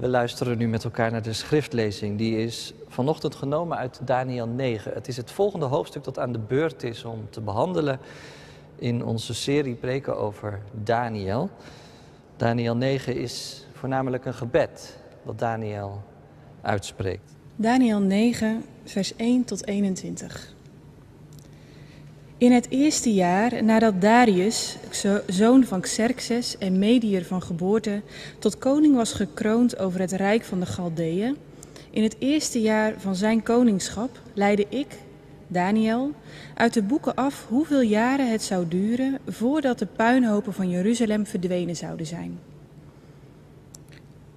We luisteren nu met elkaar naar de schriftlezing. Die is vanochtend genomen uit Daniel 9. Het is het volgende hoofdstuk dat aan de beurt is om te behandelen in onze serie preken over Daniel. Daniel 9 is voornamelijk een gebed dat Daniel uitspreekt. Daniel 9, vers 1 tot 21. In het eerste jaar nadat Darius, zoon van Xerxes en medier van geboorte, tot koning was gekroond over het rijk van de Galdeeën, in het eerste jaar van zijn koningschap leidde ik, Daniel, uit de boeken af hoeveel jaren het zou duren voordat de puinhopen van Jeruzalem verdwenen zouden zijn.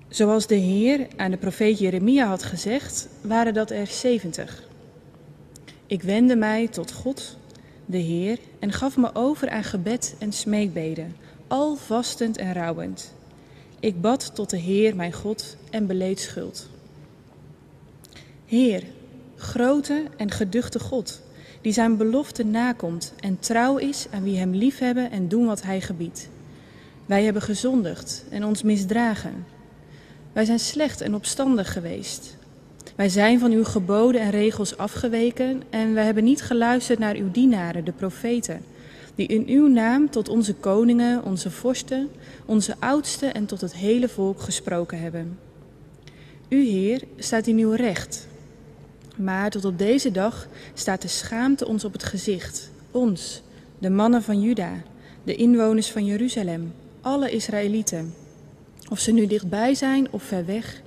Zoals de Heer aan de profeet Jeremia had gezegd, waren dat er zeventig. Ik wendde mij tot God de Heer, en gaf me over aan gebed en smeekbeden, al vastend en rouwend. Ik bad tot de Heer, mijn God, en beleed schuld. Heer, grote en geduchte God, die zijn belofte nakomt en trouw is aan wie hem liefhebben en doen wat hij gebiedt. Wij hebben gezondigd en ons misdragen. Wij zijn slecht en opstandig geweest. Wij zijn van uw geboden en regels afgeweken en wij hebben niet geluisterd naar uw dienaren, de profeten, die in uw naam tot onze koningen, onze vorsten, onze oudsten en tot het hele volk gesproken hebben. U, Heer, staat in uw recht. Maar tot op deze dag staat de schaamte ons op het gezicht, ons, de mannen van Juda, de inwoners van Jeruzalem, alle Israëlieten. Of ze nu dichtbij zijn of ver weg,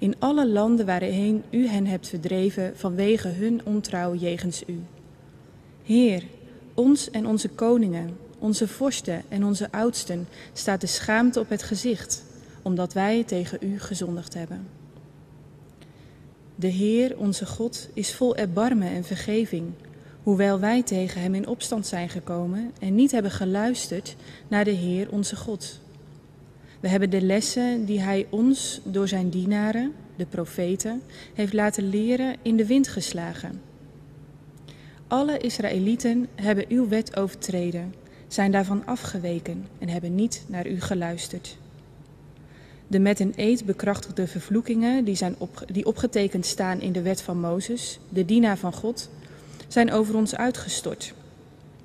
in alle landen waarheen u hen hebt verdreven vanwege hun ontrouw jegens u. Heer, ons en onze koningen, onze vorsten en onze oudsten staat de schaamte op het gezicht, omdat wij tegen u gezondigd hebben. De Heer, onze God, is vol erbarmen en vergeving, hoewel wij tegen Hem in opstand zijn gekomen en niet hebben geluisterd naar de Heer, onze God. We hebben de lessen die Hij ons door Zijn dienaren, de profeten, heeft laten leren in de wind geslagen. Alle Israëlieten hebben uw wet overtreden, zijn daarvan afgeweken en hebben niet naar u geluisterd. De met een eed bekrachtigde vervloekingen die, zijn op, die opgetekend staan in de wet van Mozes, de dienaar van God, zijn over ons uitgestort.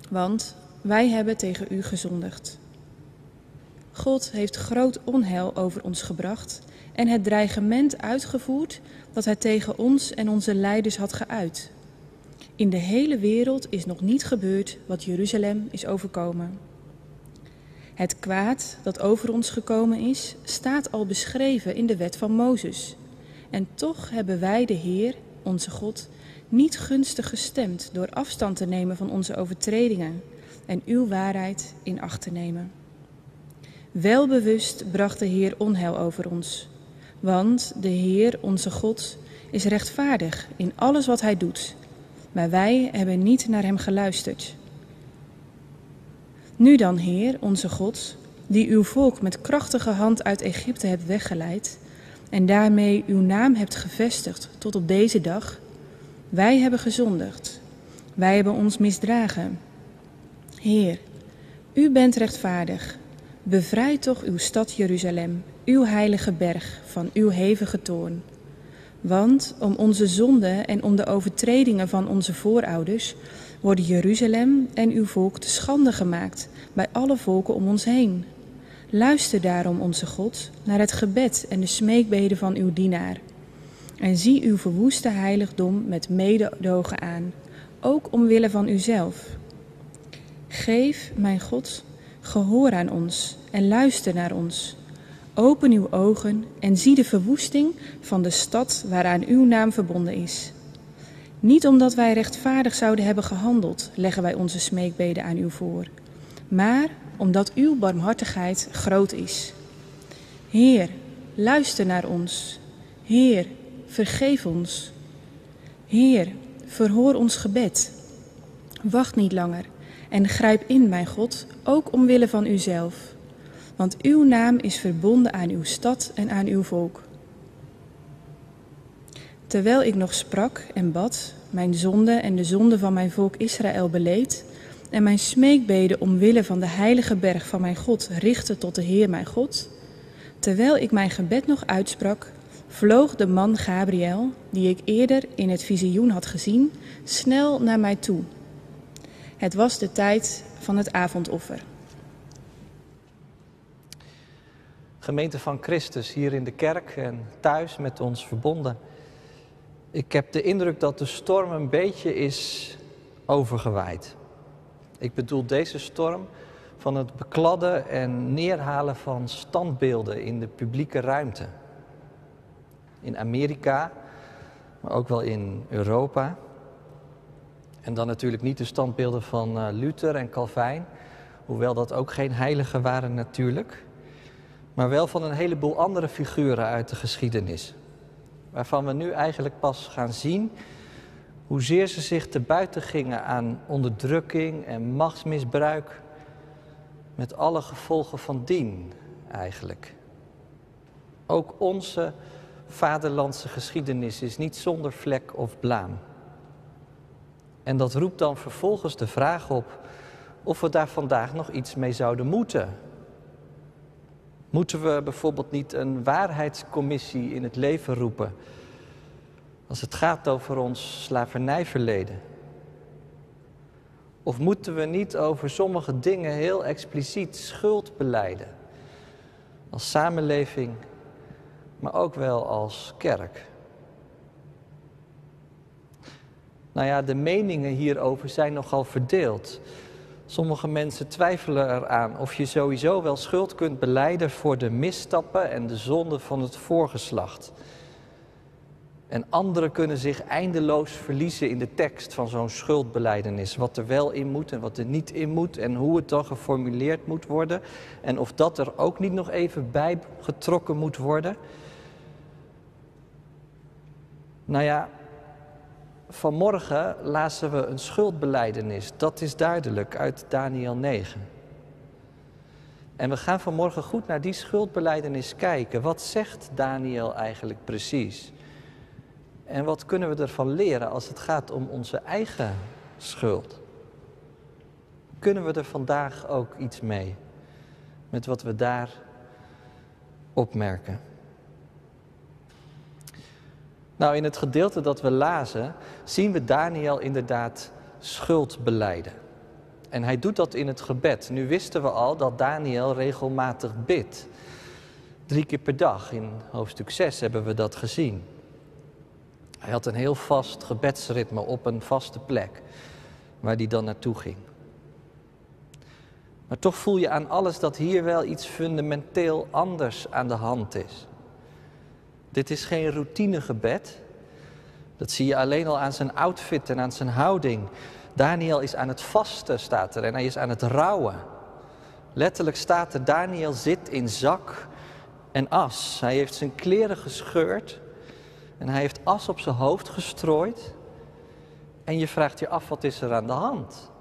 Want wij hebben tegen u gezondigd. God heeft groot onheil over ons gebracht en het dreigement uitgevoerd dat hij tegen ons en onze leiders had geuit. In de hele wereld is nog niet gebeurd wat Jeruzalem is overkomen. Het kwaad dat over ons gekomen is, staat al beschreven in de wet van Mozes. En toch hebben wij de Heer, onze God, niet gunstig gestemd door afstand te nemen van onze overtredingen en uw waarheid in acht te nemen. Welbewust bracht de Heer onheil over ons. Want de Heer, onze God, is rechtvaardig in alles wat Hij doet. Maar wij hebben niet naar Hem geluisterd. Nu dan, Heer, onze God, die uw volk met krachtige hand uit Egypte hebt weggeleid en daarmee uw naam hebt gevestigd tot op deze dag, wij hebben gezondigd. Wij hebben ons misdragen. Heer, u bent rechtvaardig Bevrijd toch uw stad Jeruzalem, uw heilige berg, van uw hevige toorn. Want om onze zonden en om de overtredingen van onze voorouders worden Jeruzalem en uw volk te schande gemaakt bij alle volken om ons heen. Luister daarom, onze God, naar het gebed en de smeekbeden van uw dienaar. En zie uw verwoeste heiligdom met mededogen aan, ook omwille van uzelf. Geef, mijn God, Gehoor aan ons en luister naar ons. Open uw ogen en zie de verwoesting van de stad waaraan uw naam verbonden is. Niet omdat wij rechtvaardig zouden hebben gehandeld, leggen wij onze smeekbeden aan u voor, maar omdat uw barmhartigheid groot is. Heer, luister naar ons. Heer, vergeef ons. Heer, verhoor ons gebed. Wacht niet langer en grijp in, mijn God, ook omwille van uzelf. Want uw naam is verbonden aan uw stad en aan uw volk. Terwijl ik nog sprak en bad, mijn zonde en de zonde van mijn volk Israël beleed, en mijn smeekbeden omwille van de heilige berg van mijn God richtte tot de Heer mijn God, Terwijl ik mijn gebed nog uitsprak, vloog de man Gabriel, die ik eerder in het visioen had gezien, snel naar mij toe. Het was de tijd van het avondoffer. Gemeente van Christus hier in de kerk en thuis met ons verbonden. Ik heb de indruk dat de storm een beetje is overgewaaid. Ik bedoel deze storm van het bekladden en neerhalen van standbeelden in de publieke ruimte. In Amerika, maar ook wel in Europa. En dan natuurlijk niet de standbeelden van uh, Luther en Calvijn, hoewel dat ook geen heiligen waren natuurlijk. Maar wel van een heleboel andere figuren uit de geschiedenis. Waarvan we nu eigenlijk pas gaan zien hoezeer ze zich te buiten gingen aan onderdrukking en machtsmisbruik met alle gevolgen van dien eigenlijk. Ook onze vaderlandse geschiedenis is niet zonder vlek of blaam. En dat roept dan vervolgens de vraag op of we daar vandaag nog iets mee zouden moeten. Moeten we bijvoorbeeld niet een waarheidscommissie in het leven roepen als het gaat over ons slavernijverleden? Of moeten we niet over sommige dingen heel expliciet schuld beleiden? Als samenleving, maar ook wel als kerk. Nou ja, de meningen hierover zijn nogal verdeeld. Sommige mensen twijfelen eraan of je sowieso wel schuld kunt beleiden voor de misstappen en de zonden van het voorgeslacht. En anderen kunnen zich eindeloos verliezen in de tekst van zo'n schuldbeleidenis. Wat er wel in moet en wat er niet in moet en hoe het dan geformuleerd moet worden. En of dat er ook niet nog even bij getrokken moet worden. Nou ja, vanmorgen lazen we een schuldbeleidenis. Dat is duidelijk uit Daniel 9. En we gaan vanmorgen goed naar die schuldbeleidenis kijken. Wat zegt Daniel eigenlijk precies? En wat kunnen we ervan leren als het gaat om onze eigen schuld? Kunnen we er vandaag ook iets mee met wat we daar opmerken? Nou, in het gedeelte dat we lazen, zien we Daniel inderdaad schuld beleiden. En hij doet dat in het gebed. Nu wisten we al dat Daniel regelmatig bidt. Drie keer per dag. In hoofdstuk 6 hebben we dat gezien. Hij had een heel vast gebedsritme op een vaste plek waar hij dan naartoe ging. Maar toch voel je aan alles dat hier wel iets fundamenteel anders aan de hand is. Dit is geen routinegebed. Dat zie je alleen al aan zijn outfit en aan zijn houding. Daniel is aan het vasten, staat er, en hij is aan het rouwen. Letterlijk staat er, Daniel zit in zak en as. Hij heeft zijn kleren gescheurd en hij heeft as op zijn hoofd gestrooid. En je vraagt je af, wat is er aan de hand?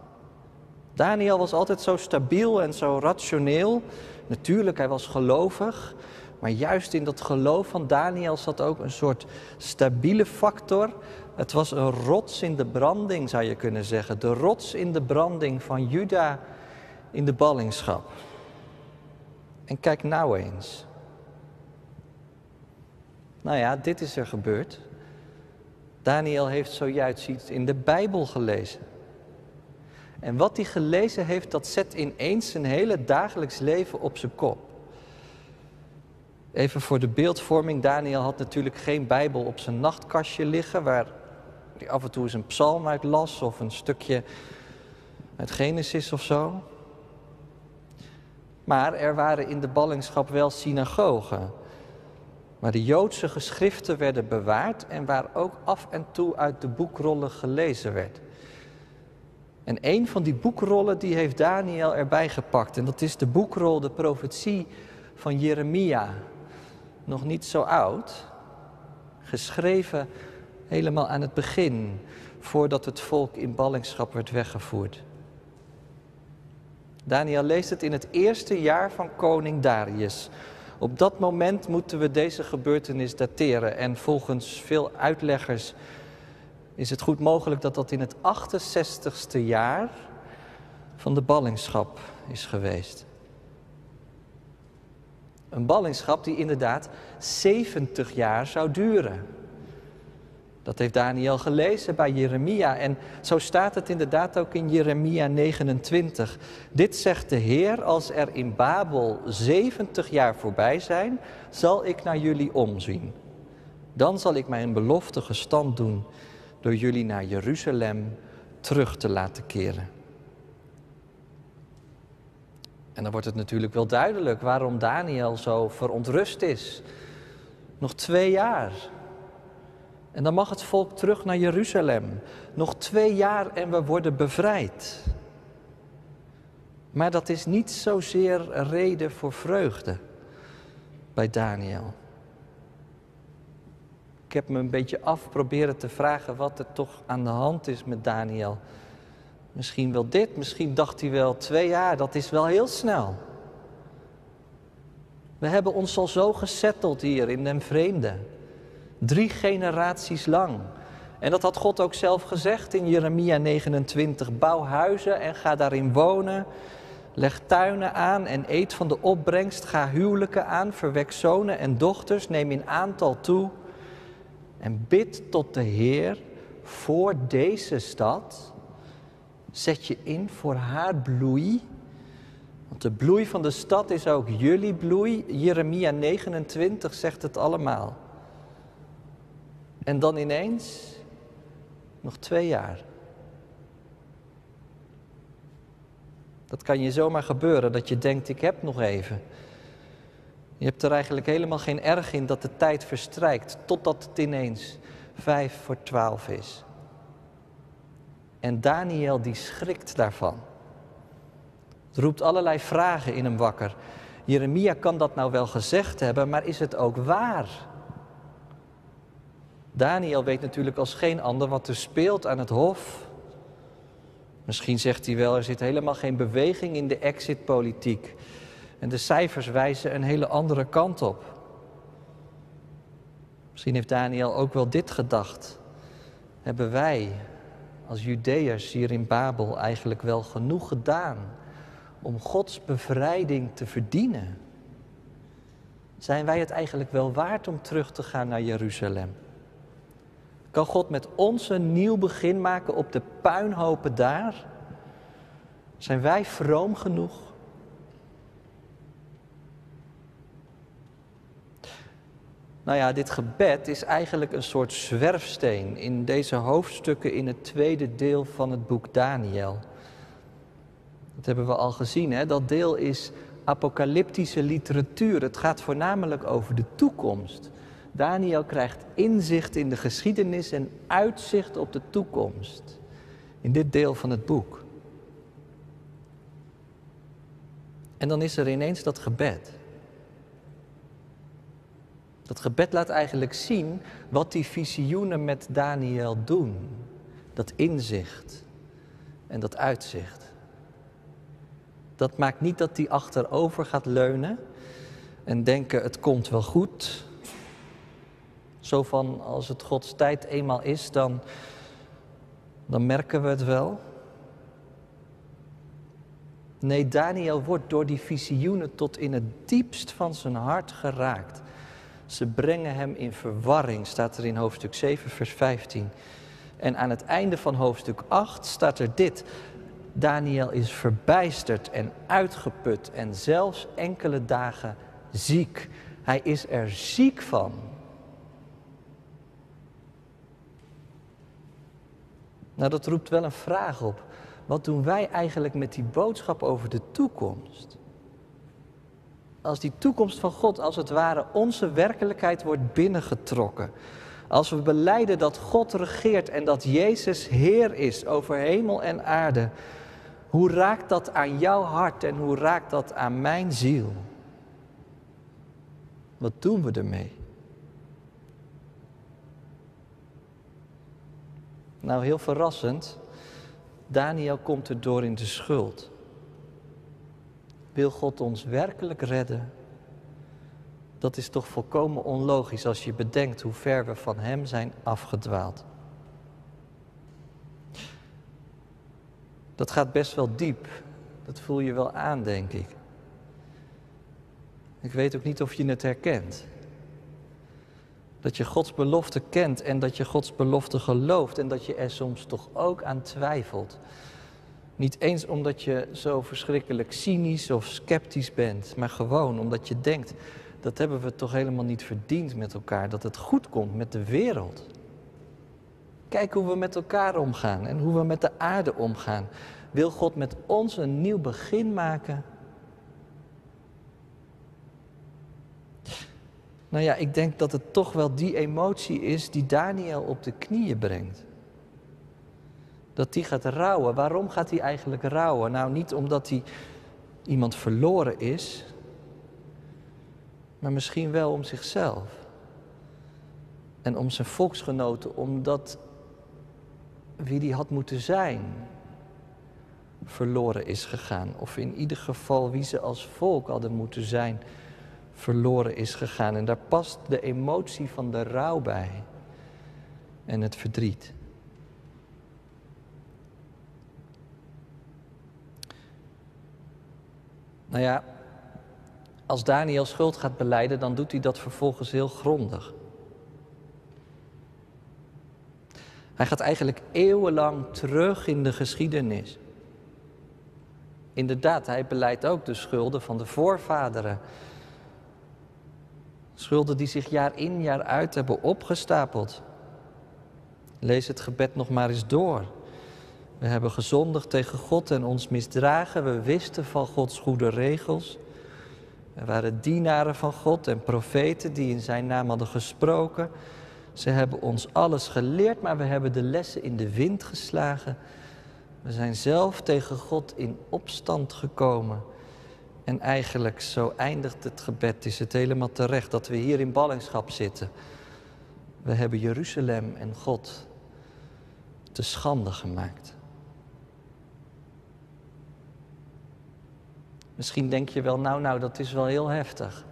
Daniel was altijd zo stabiel en zo rationeel. Natuurlijk, hij was gelovig. Maar juist in dat geloof van Daniel zat ook een soort stabiele factor. Het was een rots in de branding, zou je kunnen zeggen. De rots in de branding van Juda in de ballingschap. En kijk nou eens. Nou ja, dit is er gebeurd. Daniel heeft zojuist iets in de Bijbel gelezen. En wat hij gelezen heeft, dat zet ineens zijn hele dagelijks leven op zijn kop. Even voor de beeldvorming, Daniel had natuurlijk geen Bijbel op zijn nachtkastje liggen, waar hij af en toe eens een psalm uit las of een stukje uit Genesis of zo. Maar er waren in de ballingschap wel synagogen waar de Joodse geschriften werden bewaard en waar ook af en toe uit de boekrollen gelezen werd. En een van die boekrollen die heeft Daniel erbij gepakt. En dat is de boekrol, de profetie van Jeremia. Nog niet zo oud. Geschreven helemaal aan het begin, voordat het volk in ballingschap werd weggevoerd. Daniel leest het in het eerste jaar van koning Darius, op dat moment moeten we deze gebeurtenis dateren. En volgens veel uitleggers is het goed mogelijk dat dat in het 68ste jaar van de ballingschap is geweest. Een ballingschap die inderdaad 70 jaar zou duren. Dat heeft Daniel gelezen bij Jeremia en zo staat het inderdaad ook in Jeremia 29. Dit zegt de Heer, als er in Babel 70 jaar voorbij zijn, zal ik naar jullie omzien. Dan zal ik mijn belofte gestand doen door jullie naar Jeruzalem terug te laten keren. En dan wordt het natuurlijk wel duidelijk waarom Daniel zo verontrust is. Nog twee jaar. En dan mag het volk terug naar Jeruzalem. Nog twee jaar en we worden bevrijd. Maar dat is niet zozeer reden voor vreugde bij Daniel. Ik heb me een beetje af proberen te vragen wat er toch aan de hand is met Daniel. Misschien wel dit, misschien dacht hij wel twee jaar, dat is wel heel snel. We hebben ons al zo gesetteld hier in den vreemde. Drie generaties lang. En dat had God ook zelf gezegd in Jeremia 29. Bouw huizen en ga daarin wonen. Leg tuinen aan en eet van de opbrengst. Ga huwelijken aan, verwek zonen en dochters. Neem in aantal toe. En bid tot de Heer voor deze stad Zet je in voor haar bloei. Want de bloei van de stad is ook jullie bloei. Jeremia 29 zegt het allemaal. En dan ineens nog twee jaar. Dat kan je zomaar gebeuren dat je denkt, ik heb nog even. Je hebt er eigenlijk helemaal geen erg in dat de tijd verstrijkt, totdat het ineens vijf voor twaalf is. En Daniel die schrikt daarvan. Het roept allerlei vragen in hem wakker. Jeremia kan dat nou wel gezegd hebben, maar is het ook waar? Daniel weet natuurlijk als geen ander wat er speelt aan het hof. Misschien zegt hij wel, er zit helemaal geen beweging in de exitpolitiek. En de cijfers wijzen een hele andere kant op. Misschien heeft Daniel ook wel dit gedacht. Hebben wij als Judeërs hier in Babel eigenlijk wel genoeg gedaan om Gods bevrijding te verdienen? Zijn wij het eigenlijk wel waard om terug te gaan naar Jeruzalem? Kan God met ons een nieuw begin maken op de puinhopen daar? Zijn wij vroom genoeg? Nou ja, dit gebed is eigenlijk een soort zwerfsteen in deze hoofdstukken in het tweede deel van het boek Daniel. Dat hebben we al gezien, hè? dat deel is apocalyptische literatuur. Het gaat voornamelijk over de toekomst. Daniel krijgt inzicht in de geschiedenis en uitzicht op de toekomst in dit deel van het boek. En dan is er ineens dat gebed. Dat gebed laat eigenlijk zien wat die visioenen met Daniel doen. Dat inzicht en dat uitzicht. Dat maakt niet dat hij achterover gaat leunen en denken het komt wel goed. Zo van als het Gods tijd eenmaal is, dan, dan merken we het wel. Nee, Daniel wordt door die visioenen tot in het diepst van zijn hart geraakt. Ze brengen hem in verwarring, staat er in hoofdstuk 7, vers 15. En aan het einde van hoofdstuk 8 staat er dit. Daniel is verbijsterd en uitgeput en zelfs enkele dagen ziek. Hij is er ziek van. Nou, dat roept wel een vraag op. Wat doen wij eigenlijk met die boodschap over de toekomst? Als die toekomst van God als het ware onze werkelijkheid wordt binnengetrokken. Als we beleiden dat God regeert en dat Jezus Heer is over hemel en aarde. Hoe raakt dat aan jouw hart en hoe raakt dat aan mijn ziel? Wat doen we ermee? Nou, heel verrassend. Daniel komt er door in de schuld. Wil God ons werkelijk redden? Dat is toch volkomen onlogisch als je bedenkt hoe ver we van Hem zijn afgedwaald. Dat gaat best wel diep. Dat voel je wel aan, denk ik. Ik weet ook niet of je het herkent. Dat je Gods belofte kent en dat je Gods belofte gelooft en dat je er soms toch ook aan twijfelt. Niet eens omdat je zo verschrikkelijk cynisch of sceptisch bent, maar gewoon omdat je denkt, dat hebben we toch helemaal niet verdiend met elkaar, dat het goed komt met de wereld. Kijk hoe we met elkaar omgaan en hoe we met de aarde omgaan. Wil God met ons een nieuw begin maken? Nou ja, ik denk dat het toch wel die emotie is die Daniel op de knieën brengt. Dat die gaat rouwen. Waarom gaat hij eigenlijk rouwen? Nou, niet omdat hij iemand verloren is, maar misschien wel om zichzelf. En om zijn volksgenoten, omdat wie die had moeten zijn, verloren is gegaan. Of in ieder geval wie ze als volk hadden moeten zijn, verloren is gegaan. En daar past de emotie van de rouw bij en het verdriet. Nou ja, als Daniel schuld gaat beleiden, dan doet hij dat vervolgens heel grondig. Hij gaat eigenlijk eeuwenlang terug in de geschiedenis. Inderdaad, hij beleidt ook de schulden van de voorvaderen. Schulden die zich jaar in jaar uit hebben opgestapeld. Lees het gebed nog maar eens door. We hebben gezondigd tegen God en ons misdragen. We wisten van Gods goede regels. We waren dienaren van God en profeten die in zijn naam hadden gesproken. Ze hebben ons alles geleerd, maar we hebben de lessen in de wind geslagen. We zijn zelf tegen God in opstand gekomen. En eigenlijk, zo eindigt het gebed, is het helemaal terecht dat we hier in ballingschap zitten. We hebben Jeruzalem en God te schande gemaakt. Misschien denk je wel, nou, nou, dat is wel heel heftig.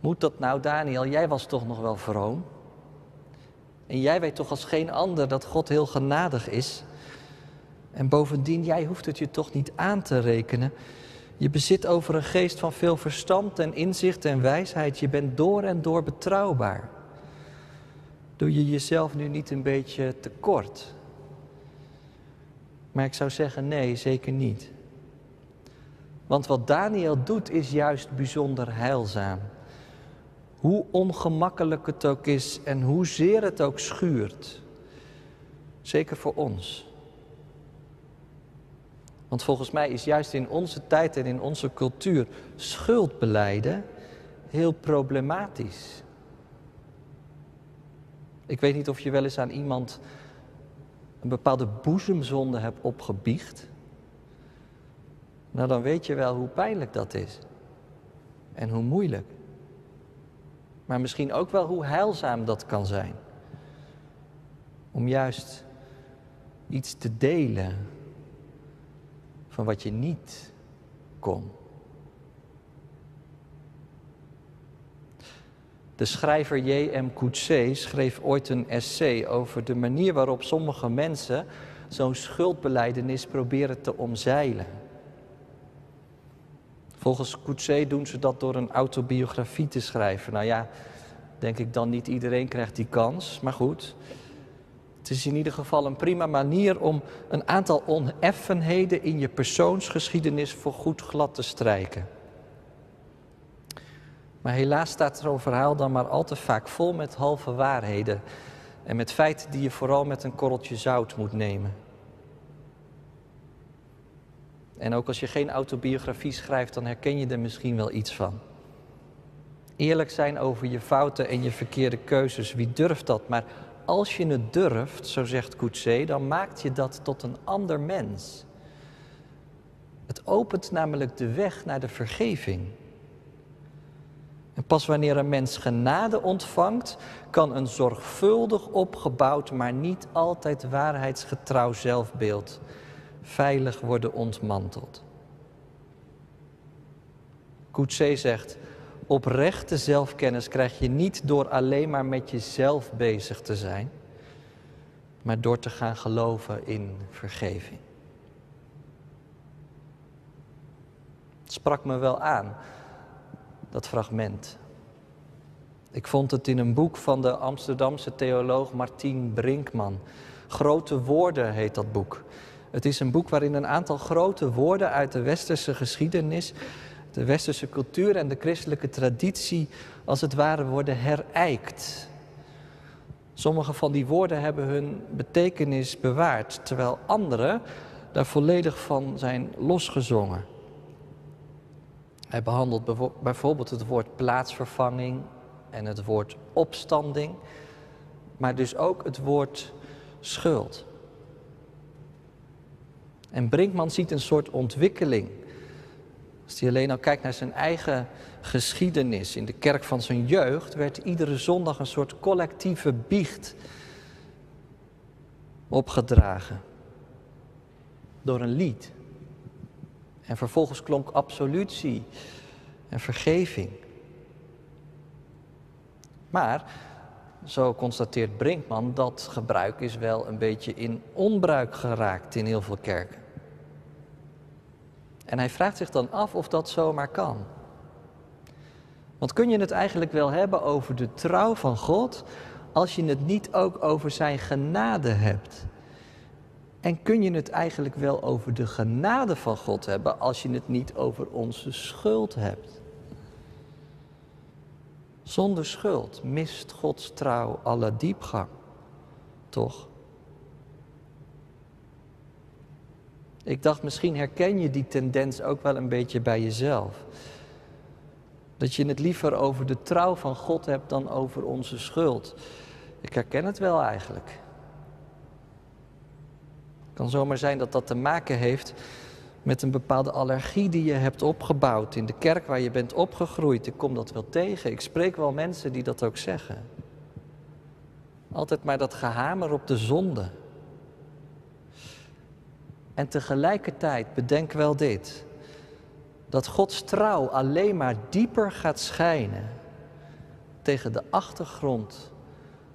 Moet dat nou, Daniel? Jij was toch nog wel vroom? En jij weet toch als geen ander dat God heel genadig is? En bovendien, jij hoeft het je toch niet aan te rekenen. Je bezit over een geest van veel verstand en inzicht en wijsheid. Je bent door en door betrouwbaar. Doe je jezelf nu niet een beetje tekort? Maar ik zou zeggen, nee, zeker niet. Want wat Daniel doet is juist bijzonder heilzaam. Hoe ongemakkelijk het ook is en hoezeer het ook schuurt. Zeker voor ons. Want volgens mij is juist in onze tijd en in onze cultuur schuldbeleiden heel problematisch. Ik weet niet of je wel eens aan iemand een bepaalde boezemzonde hebt opgebiecht. Nou, dan weet je wel hoe pijnlijk dat is. En hoe moeilijk. Maar misschien ook wel hoe heilzaam dat kan zijn. Om juist iets te delen van wat je niet kon. De schrijver J.M. Coetzee schreef ooit een essay over de manier waarop sommige mensen zo'n schuldbeleidenis proberen te omzeilen. Volgens Coetzee doen ze dat door een autobiografie te schrijven. Nou ja, denk ik dan niet iedereen krijgt die kans, maar goed. Het is in ieder geval een prima manier om een aantal oneffenheden in je persoonsgeschiedenis voor goed glad te strijken. Maar helaas staat zo'n verhaal dan maar al te vaak vol met halve waarheden en met feiten die je vooral met een korreltje zout moet nemen. En ook als je geen autobiografie schrijft, dan herken je er misschien wel iets van. Eerlijk zijn over je fouten en je verkeerde keuzes, wie durft dat? Maar als je het durft, zo zegt Coetzee, dan maakt je dat tot een ander mens. Het opent namelijk de weg naar de vergeving. En pas wanneer een mens genade ontvangt, kan een zorgvuldig opgebouwd, maar niet altijd waarheidsgetrouw zelfbeeld veilig worden ontmanteld. Coetzee zegt, oprechte zelfkennis krijg je niet door alleen maar met jezelf bezig te zijn, maar door te gaan geloven in vergeving. Het sprak me wel aan dat fragment. Ik vond het in een boek van de Amsterdamse theoloog Martien Brinkman. Grote woorden heet dat boek. Het is een boek waarin een aantal grote woorden uit de westerse geschiedenis, de westerse cultuur en de christelijke traditie als het ware worden herijkt. Sommige van die woorden hebben hun betekenis bewaard, terwijl andere daar volledig van zijn losgezongen. Hij behandelt bijvoorbeeld het woord plaatsvervanging en het woord opstanding, maar dus ook het woord schuld. En Brinkman ziet een soort ontwikkeling. Als hij alleen al kijkt naar zijn eigen geschiedenis. In de kerk van zijn jeugd werd iedere zondag een soort collectieve biecht opgedragen. Door een lied. En vervolgens klonk absolutie en vergeving. Maar, zo constateert Brinkman, dat gebruik is wel een beetje in onbruik geraakt in heel veel kerken. En hij vraagt zich dan af of dat zomaar kan. Want kun je het eigenlijk wel hebben over de trouw van God als je het niet ook over zijn genade hebt? En kun je het eigenlijk wel over de genade van God hebben als je het niet over onze schuld hebt? Zonder schuld mist Gods trouw alle diepgang, toch? Ik dacht, misschien herken je die tendens ook wel een beetje bij jezelf. Dat je het liever over de trouw van God hebt dan over onze schuld. Ik herken het wel eigenlijk. Het kan zomaar zijn dat dat te maken heeft met een bepaalde allergie die je hebt opgebouwd in de kerk waar je bent opgegroeid. Ik kom dat wel tegen. Ik spreek wel mensen die dat ook zeggen. Altijd maar dat gehamer op de zonde. En tegelijkertijd bedenk wel dit: dat Gods trouw alleen maar dieper gaat schijnen tegen de achtergrond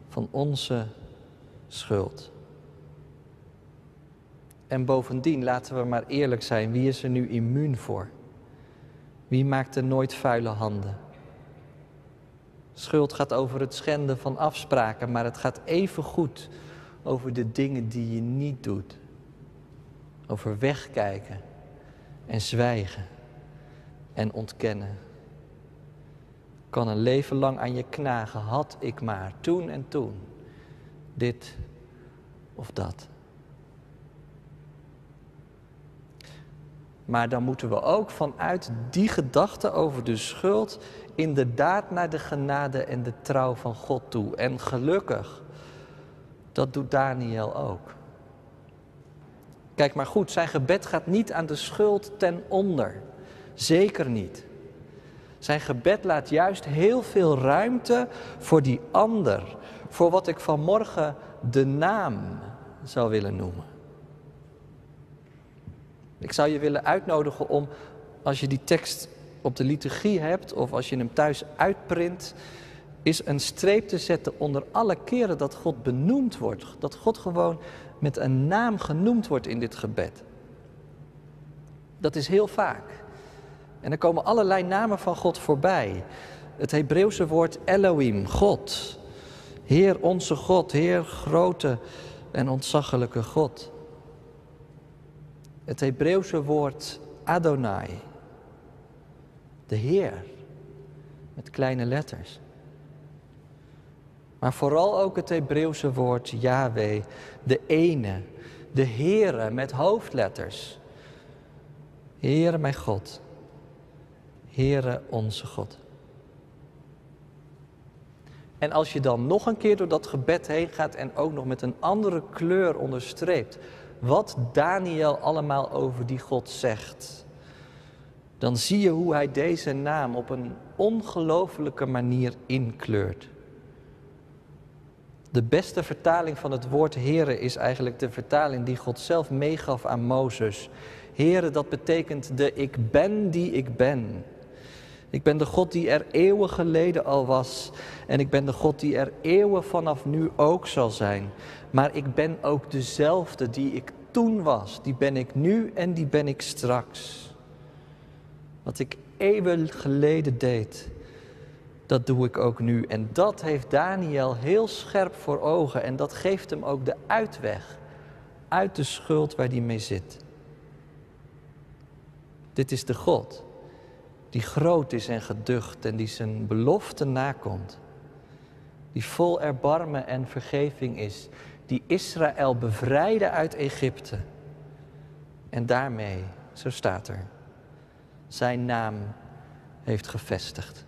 van onze schuld. En bovendien, laten we maar eerlijk zijn, wie is er nu immuun voor? Wie maakt er nooit vuile handen? Schuld gaat over het schenden van afspraken, maar het gaat even goed over de dingen die je niet doet. Over wegkijken en zwijgen en ontkennen. Kan een leven lang aan je knagen, had ik maar toen en toen dit of dat. Maar dan moeten we ook vanuit die gedachte over de schuld inderdaad naar de genade en de trouw van God toe. En gelukkig, dat doet Daniel ook. Kijk maar goed, zijn gebed gaat niet aan de schuld ten onder. Zeker niet. Zijn gebed laat juist heel veel ruimte voor die ander. Voor wat ik vanmorgen de naam zou willen noemen. Ik zou je willen uitnodigen om, als je die tekst op de liturgie hebt of als je hem thuis uitprint, is een streep te zetten onder alle keren dat God benoemd wordt. Dat God gewoon met een naam genoemd wordt in dit gebed. Dat is heel vaak. En er komen allerlei namen van God voorbij. Het Hebreeuwse woord Elohim, God. Heer onze God, Heer grote en ontzaglijke God. Het Hebreeuwse woord Adonai, de Heer, met kleine letters. Maar vooral ook het Hebreeuwse woord Yahweh, de ene, de Heere met hoofdletters. Heere mijn God, Heere onze God. En als je dan nog een keer door dat gebed heen gaat en ook nog met een andere kleur onderstreept wat Daniel allemaal over die God zegt, dan zie je hoe hij deze naam op een ongelofelijke manier inkleurt. De beste vertaling van het woord Here is eigenlijk de vertaling die God zelf meegaf aan Mozes. Here, dat betekent de ik ben die ik ben. Ik ben de God die er eeuwen geleden al was. En ik ben de God die er eeuwen vanaf nu ook zal zijn. Maar ik ben ook dezelfde die ik toen was. Die ben ik nu en die ben ik straks. Wat ik eeuwen geleden deed, dat doe ik ook nu. En dat heeft Daniel heel scherp voor ogen en dat geeft hem ook de uitweg uit de schuld waar hij mee zit. Dit is de God die groot is en geducht en die zijn belofte nakomt. Die vol erbarmen en vergeving is, die Israël bevrijdde uit Egypte. En daarmee, zo staat er, zijn naam heeft gevestigd.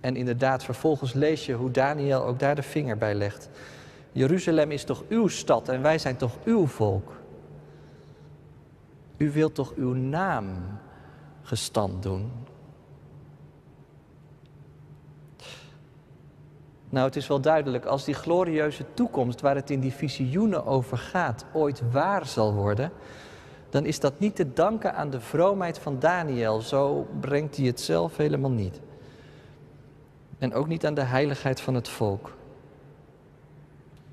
En inderdaad, vervolgens lees je hoe Daniel ook daar de vinger bij legt. Jeruzalem is toch uw stad en wij zijn toch uw volk. U wilt toch uw naam gestand doen? Nou, het is wel duidelijk, als die glorieuze toekomst waar het in die visioenen over gaat ooit waar zal worden, dan is dat niet te danken aan de vroomheid van Daniel. Zo brengt hij het zelf helemaal niet. En ook niet aan de heiligheid van het volk.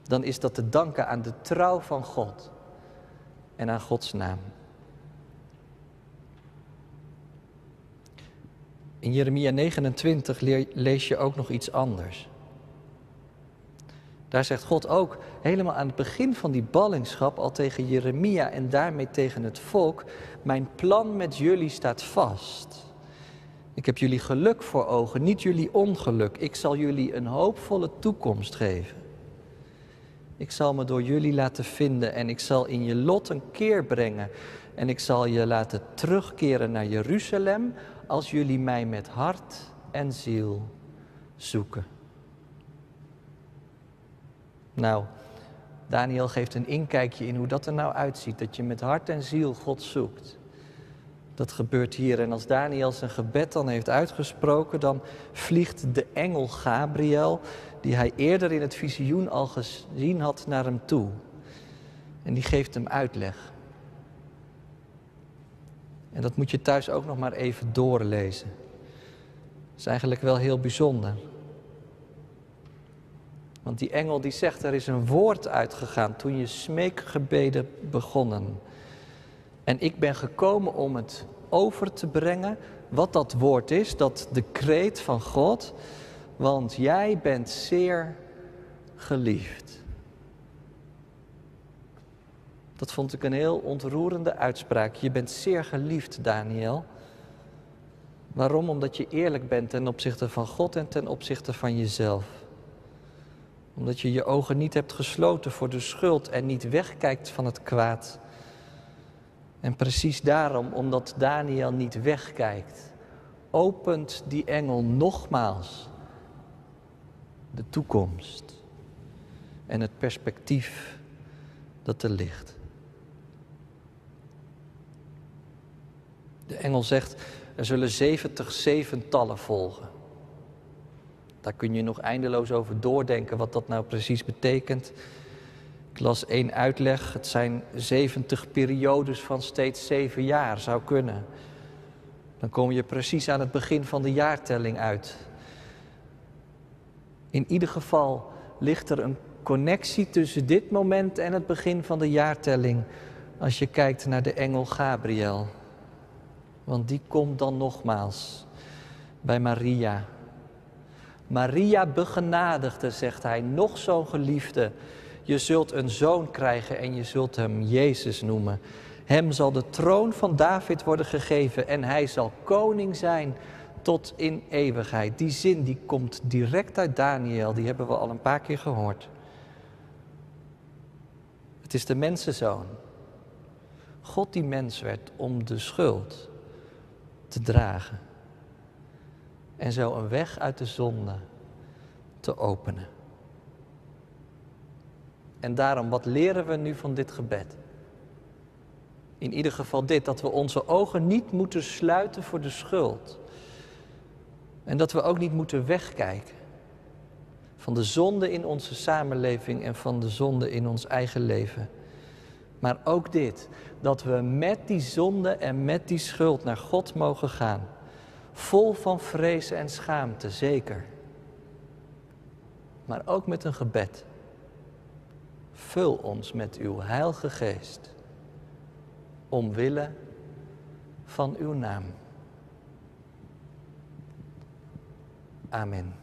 Dan is dat te danken aan de trouw van God en aan Gods naam. In Jeremia 29 lees je ook nog iets anders. Daar zegt God ook helemaal aan het begin van die ballingschap al tegen Jeremia en daarmee tegen het volk: Mijn plan met jullie staat vast. Ik heb jullie geluk voor ogen, niet jullie ongeluk. Ik zal jullie een hoopvolle toekomst geven. Ik zal me door jullie laten vinden en ik zal in je lot een keer brengen. En ik zal je laten terugkeren naar Jeruzalem als jullie mij met hart en ziel zoeken. Nou, Daniel geeft een inkijkje in hoe dat er nou uitziet, dat je met hart en ziel God zoekt. Dat gebeurt hier. En als Daniel zijn gebed dan heeft uitgesproken, dan vliegt de engel Gabriel, die hij eerder in het visioen al gezien had, naar hem toe. En die geeft hem uitleg. En dat moet je thuis ook nog maar even doorlezen. Dat is eigenlijk wel heel bijzonder. Want die engel die zegt, er is een woord uitgegaan toen je smeekgebeden begonnen. En ik ben gekomen om het over te brengen, wat dat woord is, dat de kreet van God, want jij bent zeer geliefd. Dat vond ik een heel ontroerende uitspraak. Je bent zeer geliefd, Daniel. Waarom? Omdat je eerlijk bent ten opzichte van God en ten opzichte van jezelf omdat je je ogen niet hebt gesloten voor de schuld en niet wegkijkt van het kwaad. En precies daarom, omdat Daniel niet wegkijkt, opent die engel nogmaals de toekomst en het perspectief dat er ligt. De engel zegt, er zullen zeventig zeventallen volgen. Daar kun je nog eindeloos over doordenken wat dat nou precies betekent. Ik las één uitleg. Het zijn 70 periodes van steeds zeven jaar, zou kunnen. Dan kom je precies aan het begin van de jaartelling uit. In ieder geval ligt er een connectie tussen dit moment en het begin van de jaartelling. Als je kijkt naar de engel Gabriel. Want die komt dan nogmaals bij Maria Maria begenadigde, zegt hij, nog zo'n geliefde. Je zult een zoon krijgen en je zult hem Jezus noemen. Hem zal de troon van David worden gegeven en hij zal koning zijn tot in eeuwigheid. Die zin die komt direct uit Daniel, die hebben we al een paar keer gehoord. Het is de mensenzoon. God die mens werd om de schuld te dragen en zo een weg uit de zonde te openen. En daarom, wat leren we nu van dit gebed? In ieder geval dit, dat we onze ogen niet moeten sluiten voor de schuld. En dat we ook niet moeten wegkijken van de zonde in onze samenleving en van de zonde in ons eigen leven. Maar ook dit, dat we met die zonde en met die schuld naar God mogen gaan. Vol van vrees en schaamte, zeker. Maar ook met een gebed. Vul ons met uw Heilige Geest. Omwille van uw naam. Amen.